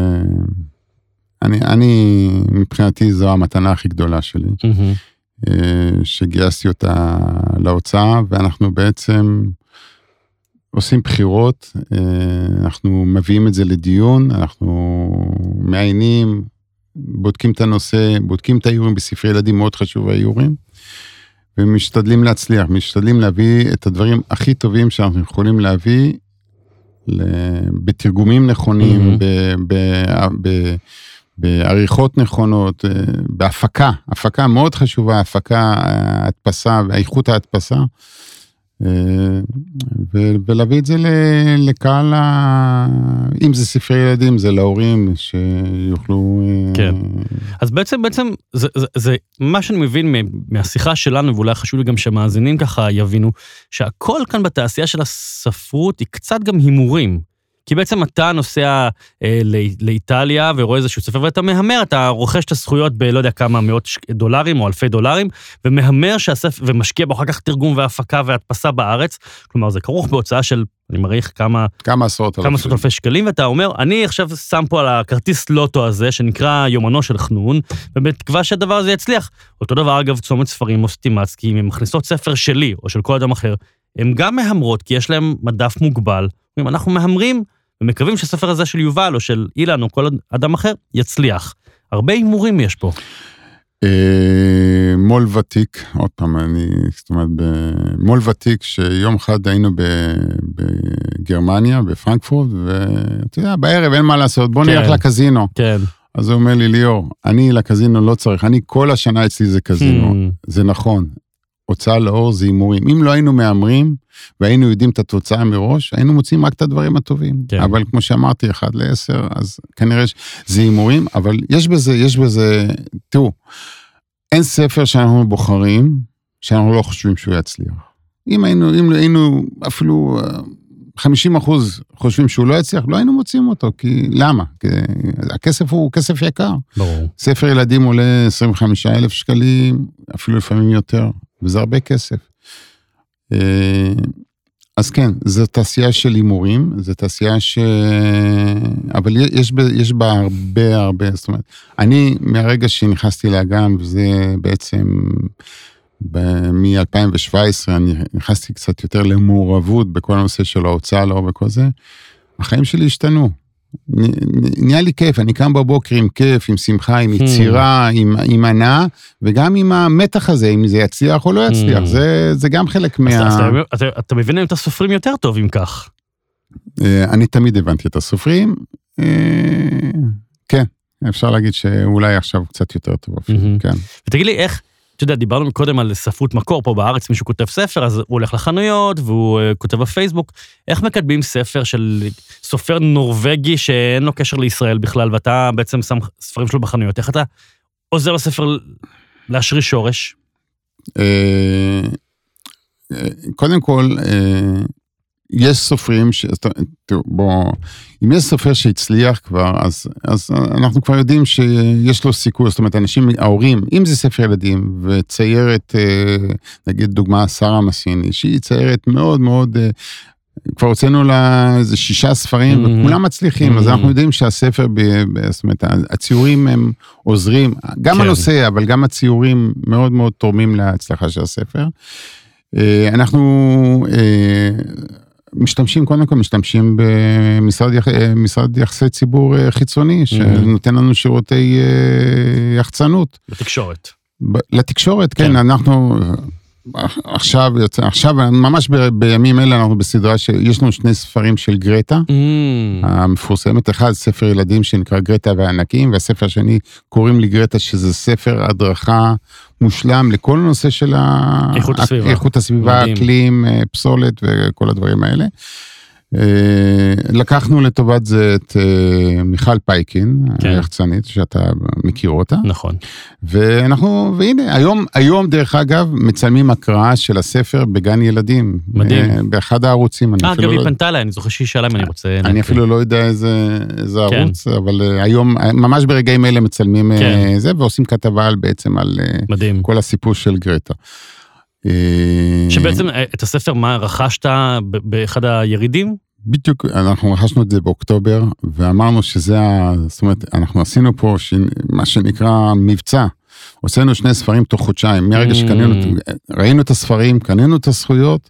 אני, אני, מבחינתי זו המתנה הכי גדולה שלי. אה, שגייסתי אותה להוצאה, ואנחנו בעצם עושים בחירות, אה, אנחנו מביאים את זה לדיון, אנחנו מעיינים, בודקים את הנושא, בודקים את האיורים בספרי ילדים, מאוד חשוב האיורים, ומשתדלים להצליח, משתדלים להביא את הדברים הכי טובים שאנחנו יכולים להביא בתרגומים נכונים, Mhm. ב- ב- ב- בעריכות נכונות, אה, בהפקה, הפקה מאוד חשובה, הפקה, ההדפסה, איכות ההדפסה, אה, ולהביא את זה לקהל, ה- אם זה ספרי ילדים, זה להורים שיוכלו... אה, כן. אז בעצם, בעצם, זה, זה, זה מה שאני מבין מהשיחה שלנו, ואולי חשוב לי גם שהמאזינים ככה יבינו, שהכל כאן בתעשייה של הספרות היא קצת גם הימורים. כי בעצם אתה נוסע אה, לא- לאיטליה ורואה איזשהו ספר ואתה מהמר, אתה רוכש את הזכויות בלא יודע כמה מאות דולרים או אלפי דולרים, ומהמר שהספר, ומשקיע בו אחר כך תרגום והפקה והדפסה בארץ. כלומר, זה כרוך בהוצאה של, אני מעריך כמה כמה עשרות כמה עשרות אלפי שקלים, ואתה אומר, אני עכשיו שם פה על הכרטיס לוטו הזה, שנקרא יומנו של חנון, ובתקווה שהדבר הזה יצליח. אותו דבר, אגב, צומת ספרים או סטימצקי, אם הן מכניסות ספר שלי או של כל אדם אחר, הן גם מהמרות, כי יש להן מדף מוגבל. אומרים, אנחנו מהמרים ומקווים שהספר הזה של יובל או של אילן או כל אדם אחר יצליח. הרבה הימורים יש פה. אה, מו"ל ותיק, עוד פעם, אני, זאת אומרת, במו"ל ותיק, שיום אחד היינו בגרמניה, בפרנקפורט, ואתה יודע, בערב אין מה לעשות, בוא כן. נלך לקזינו. כן. אז הוא אומר לי, ליאור, אני לקזינו לא צריך, אני כל השנה אצלי זה קזינו. Hmm, זה נכון, הוצאה לאור זה הימורים. אם לא היינו מהמרים והיינו יודעים את התוצאה מראש, היינו מוצאים רק את הדברים הטובים. כן. אבל כמו שאמרתי, אחד לעשר, אז כנראה שזה הימורים, אבל יש בזה, יש בזה, תראו, אין ספר שאנחנו בוחרים שאנחנו לא חושבים שהוא יצליח. אם היינו, אם היינו אפילו אה, 50 אחוז חושבים שהוא לא יצליח, לא היינו מוצאים אותו, כי למה? כי הכסף הוא כסף יקר. ברור. ספר ילדים עולה 25 אלף שקלים, אפילו לפעמים יותר, וזה הרבה כסף. אה, אז כן, זו תעשייה של הימורים, זו תעשייה ש... אבל יש, ב- יש בה הרבה הרבה, זאת אומרת, אני מהרגע שנכנסתי לאגם, וזה בעצם מ-2017, אני נכנסתי קצת יותר למעורבות בכל הנושא של ההוצאה לאור וכל זה, החיים שלי השתנו. נהיה לי כיף, אני קם בבוקר עם כיף, עם שמחה, עם יצירה, עם, עם הנאה, וגם עם המתח הזה, אם זה יצליח או לא יצליח, Hmm. זה, זה גם חלק אז מה... אתה- אתה- אתה- אתה מבין את הסופרים יותר טוב אם כך. אה, אני תמיד הבנתי את הסופרים. אה, כן, אפשר להגיד שאולי עכשיו קצת יותר טוב אפילו, מהמם. כן. ותגיד לי איך, אתה יודע, דיברנו קודם על ספרות מקור, פה בארץ מישהו כותב ספר, אז הוא הולך לחנויות והוא אה, כותב בפייסבוק. איך מקדמים ספר של סופר נורבגי שאין לו קשר לישראל בכלל, ואתה בעצם שם ספרים שלו בחנויות? איך אתה עוזר לספר להשריש שורש? אה, אה, קודם כל, יש סופרים, ש... תראו, בוא, אם יש סופר שהצליח כבר, אז, אז אנחנו כבר יודעים שיש לו סיכוי, זאת אומרת, אנשים, ההורים, אם זה ספר ילדים, וציירת, אה, נגיד דוגמה, שרה מסיני, שהיא ציירת מאוד מאוד, אה, כבר הוצאנו לה איזה שישה ספרים, Mhm. וכולם מצליחים, אז Mhm. אנחנו יודעים שהספר, ב, ב, זאת אומרת, הציורים הם עוזרים, גם כן. הנושא, אבל גם הציורים מאוד מאוד תורמים להצלחה של הספר. אה, אנחנו משתמשים, קודם כל משתמשים במשרד יח- אה, משרד יחסי ציבור אה, חיצוני, שנותן לנו שירותי אה, יחצנות. בתקשורת. ב- לתקשורת, כן, כן. אנחנו עכשיו, יוצא, עכשיו, ממש ב- בימים אלה אנחנו בסדרה שיש לנו שני ספרים של גרטה. Mm, המפורסמת, אחד ספר ילדים שנקרא גרטה והענקים, והספר השני קוראים לי גרטה, שזה ספר הדרכה מושלם לכל הנושא של. איכות הסביבה. איכות הסביבה. אקלים, אה, פסולת וכל הדברים האלה. אה, לקחנו לטובת זה את אה, מיכל פייקין, כן. היחצנית, שאתה מכיר אותה, נכון. ואנחנו, והנה, היום, היום דרך אגב, מצלמים הקראה של הספר בגן ילדים. מדהים. אה, באחד הערוצים, אני אה, אפילו אגב, לא היא פנתה אליי, אני זוכר שהיא שאלה אם אני רוצה... אני. אפילו לא יודע איזה, איזה כן. ערוץ, אבל היום, ממש ברגעים אלה מצלמים כן. זה, ועושים כתבה על בעצם על מדהים. כל הסיפור של גרטה. אה, שבעצם אה, את הספר, מה, רכשת באחד הירידים? בדיוק, אנחנו רכשנו את זה באוקטובר, ואמרנו שזה ה... זאת אומרת, אנחנו עשינו פה ש... מה שנקרא מבצע. הוצאנו שני ספרים תוך חודשיים, מהרגע Mm. שקנינו, ראינו את הספרים, קנינו את הזכויות,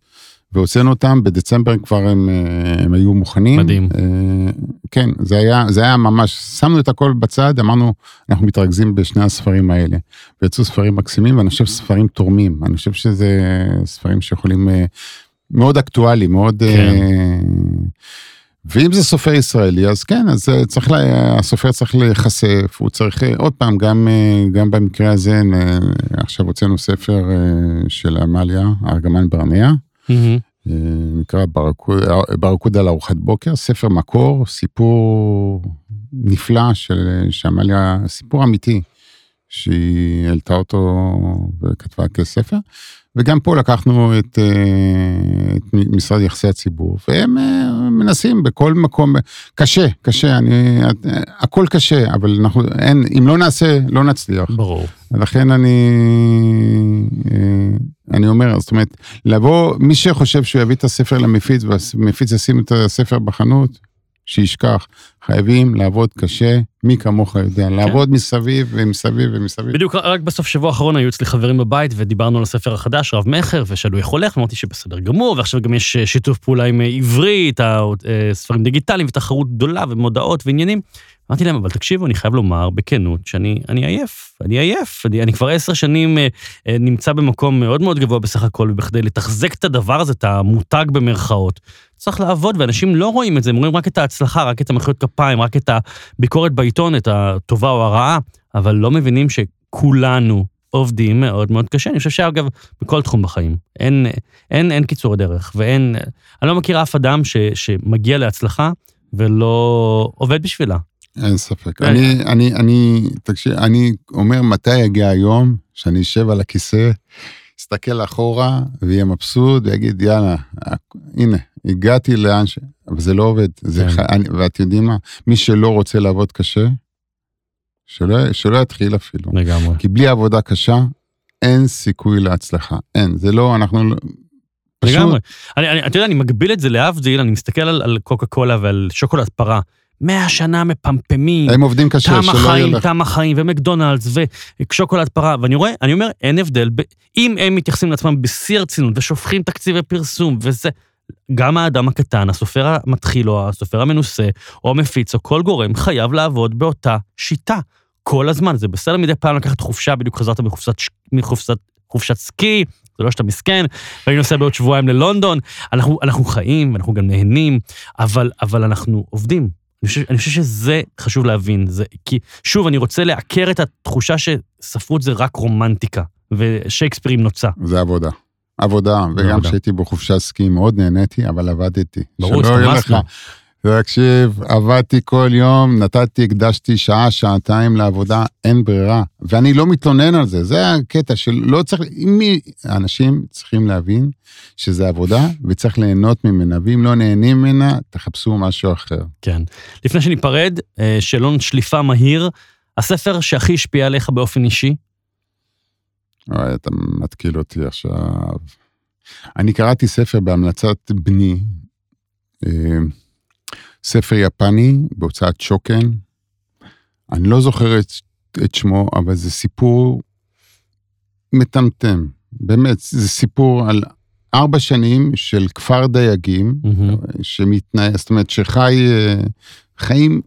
והוצאנו אותם, בדצמבר כבר הם, אה, הם היו מוכנים. מדהים. אה, כן, זה היה, זה היה ממש, שמנו את הכל בצד, אמרנו, אנחנו מתרכזים בשני הספרים האלה. ויצאו ספרים מקסימים, ואני חושב ספרים תורמים, אני חושב שזה ספרים שיכולים, אה, מאוד אקטואלי, מאוד... כן. ואם זה סופר ישראלי, אז כן, אז צריך, לה, הסופר צריך להיחשף, הוא צריך, עוד פעם, גם, גם במקרה הזה, עכשיו הוצאנו ספר של עמליה, ארגמן ברנע, אה, נקרא ברקוד, ברקוד על ארוחת בוקר, ספר מקור, סיפור נפלא של שעמליה, סיפור אמיתי, שהיא העלתה אותו וכתבה כספר. וגם פה לקחנו את, אה, את משרד יחסי הציבור, והם אה, מנסים בכל מקום, קשה, קשה, אני, הכל קשה, אבל אנחנו, אין, אם לא נעשה, לא נצליח. ברור. לכן אני, אה, אני אומר, זאת אומרת, לבוא, מי שחושב שהוא יביא את הספר למפיץ, והמפיץ ישים את הספר בחנות, שישכח. חייבים לעבוד קשה, מי כמוך יודע, לעבוד מסביב ומסביב ומסביב. בדיוק, רק בסוף שבוע האחרון היו אצלי חברים בבית ודיברנו על הספר החדש, רב מכר, ושאלו איך הולך, ואמרתי שבסדר גמור, ועכשיו גם יש אה, שיתוף פעולה עם אה, עברית, אה, ספרים דיגיטליים ותחרות גדולה ומודעות ועניינים. אמרתי להם, אבל תקשיבו, אני חייב לומר בכנות שאני אני עייף, אני עייף. אני, אני כבר עשר שנים אה, אה, נמצא במקום מאוד מאוד גבוה בסך הכל, ובכדי לתחזק את הדבר הזה, את המותג במרכאות, צריך לעבוד, ואנשים לא רואים את זה, הם רואים רק את ההצלחה, רק את המחיאות כפיים, רק את הביקורת בעיתון, את הטובה או הרעה, אבל לא מבינים שכולנו עובדים מאוד מאוד קשה. אני חושב שאגב, בכל תחום בחיים, אין, אין, אין קיצורי דרך, ואין, אני לא מכיר אף אדם ש, שמגיע להצלחה ולא עובד בשבילה. אין ספק. רגע. אני, אני, אני, תקשיב, אני אומר, מתי יגיע היום שאני אשב על הכיסא יסתכל אחורה ויהיה מבסוט ויגיד, יאללה, הנה, הגעתי לאן ש... אבל זה לא עובד. זה כן. ח... אני... ואת יודעים מה? מי שלא רוצה לעבוד קשה, שלא, שלא יתחיל אפילו. לגמרי. כי בלי עבודה קשה, אין סיכוי להצלחה. אין, זה לא, אנחנו לא... פשוט, לגמרי. אני, אני, אתה יודע, אני מגביל את זה להבדיל, אני מסתכל על, על קוקה קולה ועל שוקולד פרה. מאה שנה מפמפמים, הם עובדים קשה, תם שלא יהיה החיים, לך... תם החיים, ומקדונלדס, ושוקולד פרה, ואני רואה, אני אומר, אין הבדל, ב, אם הם מתייחסים לעצמם בשיא הרצינות ושופכים תקציבי פרסום, וזה, גם האדם הקטן, הסופר המתחיל, או הסופר המנוסה, או המפיץ, או כל גורם, חייב לעבוד באותה שיטה. כל הזמן, זה בסדר מדי פעם לקחת חופשה, בדיוק חזרת מחופשת, מחופשת חופשת סקי, זה לא שאתה מסכן, ואני נוסע בעוד שבועיים ללונדון, אנחנו, אנחנו חיים, ואנחנו גם נהנים, אבל, אבל אנחנו עובדים. אני חושב, אני חושב שזה חשוב להבין, זה, כי שוב, אני רוצה לעקר את התחושה שספרות זה רק רומנטיקה, ושייקספיר עם נוצה. זה עבודה. עבודה, וגם. כשהייתי בחופשת סקי מאוד נהניתי, אבל עבדתי. ברור, שלא יהיה הסתמסנו. לך- תקשיב, עבדתי כל יום, נתתי, הקדשתי שעה, שעתיים לעבודה, אין ברירה. ואני לא מתלונן על זה, זה הקטע של לא צריך, מי, אנשים צריכים להבין שזה עבודה וצריך ליהנות ממנה, ואם לא נהנים ממנה, תחפשו משהו אחר. כן. לפני שניפרד, אה, שאלון שליפה מהיר, הספר שהכי השפיע עליך באופן אישי? אוי, אתה מתקיל אותי עכשיו. אני קראתי ספר בהמלצת בני, אה, ספר יפני בהוצאת שוקן. אני לא זוכר את, את שמו, אבל זה סיפור מטמטם. באמת, זה סיפור על ארבע שנים של כפר דייגים, מהמם. שמתנהל, זאת אומרת שחי אה, חיים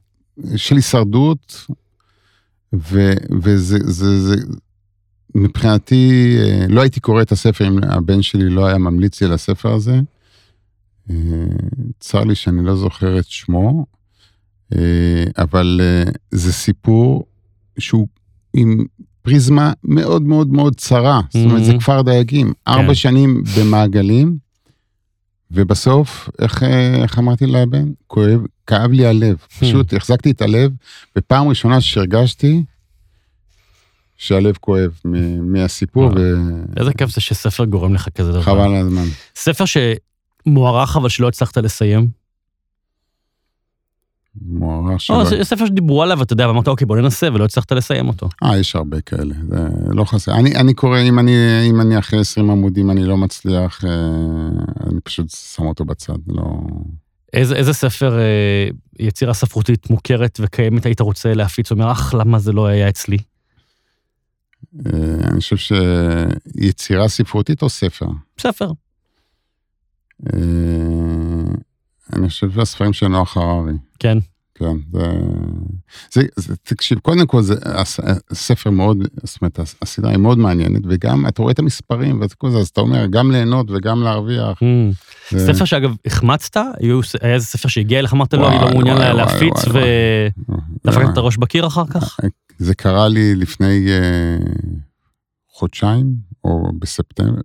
של הישרדות, ו, וזה, זה, זה, מבחינתי, אה, לא הייתי קורא את הספר אם הבן שלי לא היה ממליץ לי על הספר הזה. צר לי שאני לא זוכר את שמו, אה, אבל אה, זה סיפור שהוא עם פריזמה מאוד מאוד מאוד צרה. זאת אומרת, זה Mhm. כפר דייגים, ארבע שנים במעגלים, ובסוף, איך, אה, איך אמרתי לבן? כואב, כאב לי הלב. פשוט החזקתי את הלב, ופעם ראשונה שהרגשתי שהלב כואב מהסיפור, וואו. איזה כיף זה שספר גורם לך כזה דבר. וחבל על הזמן. ספר שמוערך אבל שלא הצלחת לסיים? מוערך או שלא... ס- ספר שדיברו עליו, אתה יודע, ואמרת, אוקיי, בוא ננסה, ולא הצלחת לסיים אותו. אה, יש הרבה כאלה, זה לא חסר. אני, אני קורא, אם אני, אם אני אחרי 20 עמודים אני לא מצליח, אה, אני פשוט שם אותו בצד, לא... איזה, איזה ספר אה, יצירה ספרותית מוכרת וקיימת היית רוצה להפיץ? אומר, אך, למה זה לא היה אצלי? אה, אני חושב שיצירה ספרותית או ספר? ספר. אה, אני חושב שהספרים של נוח הררי. כן. כן, זה, זה, זה, תקשיב, קודם כל זה הס- ספר מאוד, זאת אומרת, הסדרה היא מאוד מעניינת, וגם אתה רואה את המספרים ואת כל זה, אז אתה אומר, גם ליהנות וגם להרוויח. Mm. זה- ספר שאגב, החמצת? היה איזה ספר שהגיע אליך, אמרת, לא, אני לא מעוניין וואי, לה- וואי, להפיץ, ודפקת וואי. את הראש בקיר אחר כך? זה קרה לי לפני אה, חודשיים, או בספטמבר,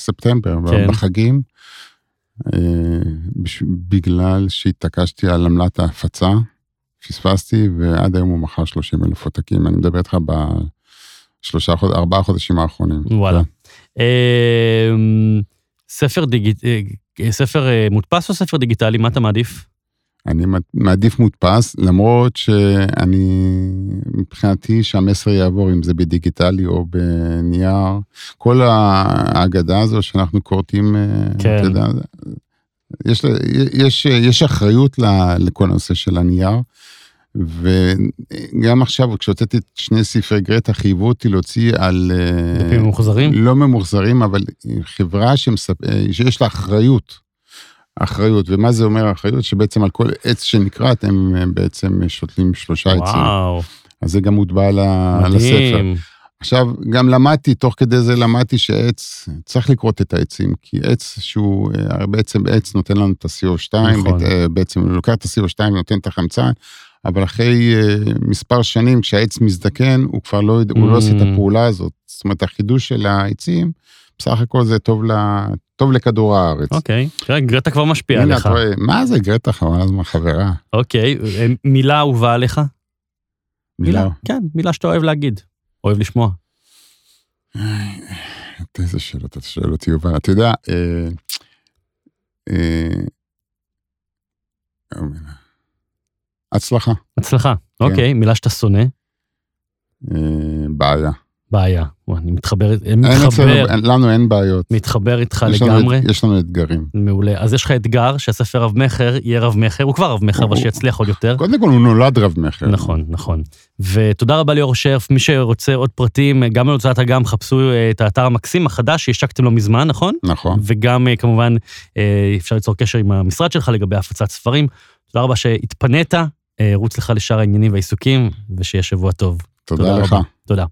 בספטמבר, כן. בחגים, אה, בגלל שהתעקשתי על עמלת ההפצה, פספסתי, ועד היום הוא מכר 30 אלף עותקים. אני מדבר איתך בשלושה חודשים, ארבעה חודשים האחרונים. וואלה. כן. אמ, ספר דיגיט... אה, ספר אה, מודפס או ספר דיגיטלי? מה אתה מעדיף? אני מעדיף מודפס, למרות שאני, מבחינתי שהמסר יעבור, אם זה בדיגיטלי או בנייר. כל ההגדה הזו שאנחנו כורתים, אה, כן. אתה יודע, יש, יש, יש אחריות לכל הנושא של הנייר. וגם עכשיו, כשהוצאתי את שני ספרי גרטה, חייבו אותי להוציא על... אה, דפים ממוחזרים? לא ממוחזרים, אבל חברה שמספ... אה, שיש לה אחריות. אחריות, ומה זה אומר אחריות? שבעצם על כל עץ שנכרת הם בעצם שותלים שלושה עצים. וואו, אז זה גם מוטבע על ה- על הספר. מדהים. עכשיו, גם למדתי, תוך כדי זה למדתי שעץ, צריך לכרות את העצים, כי עץ שהוא, אה, בעצם עץ נותן לנו את ה-CO2, נכון. אה, בעצם הוא לוקח את ה-CO2 ונותן את החמצן, אבל אחרי אה, מספר שנים, כשהעץ מזדקן, הוא כבר לא, יודע- הוא לא עושה את Mm. הפעולה הזאת. זאת אומרת, החידוש של העצים, בסך הכל זה טוב, ל, טוב לכדור הארץ. אוקיי, תראה, גרטה כבר משפיעה עליך. מה זה גרטה חבל הזמן, חברה? אוקיי, אה, מילה אהובה עליך? מילה. כן, מילה שאתה אוהב להגיד, אוהב לשמוע. איזה שאלות אתה שואל אותי, יובל. אתה יודע, אה, אה, הצלחה, הצלחה. כן. אוקיי, מילה שאתה שונא? אה, בעיה. בעיה. אני מתחבר, מתחבר, אין- לנו אין בעיות. מתחבר איתך יש לנו- לגמרי. יש לנו אתגרים. מעולה. אז יש לך אתגר שהספר רב-מכר יהיה רב-מכר, הוא כבר רב-מכר, אבל שיצליח עוד יותר. קודם כל הוא נולד רב-מכר. נכון, נכון. ותודה רבה ליאור שרף, מי שרוצה עוד פרטים, גם על הוצאת אגם, חפשו אה, את האתר המקסים החדש שהשקתם לא מזמן, נכון? נכון. וגם אה, כמובן אה, אפשר ליצור קשר עם המשרד שלך לגבי הפצת ספרים. תודה רבה שהתפנית, רוץ לך לשאר העניינים והעיסוקים, ושיהיה שבוע טוב. תודה תודה לך. רבה. תודה.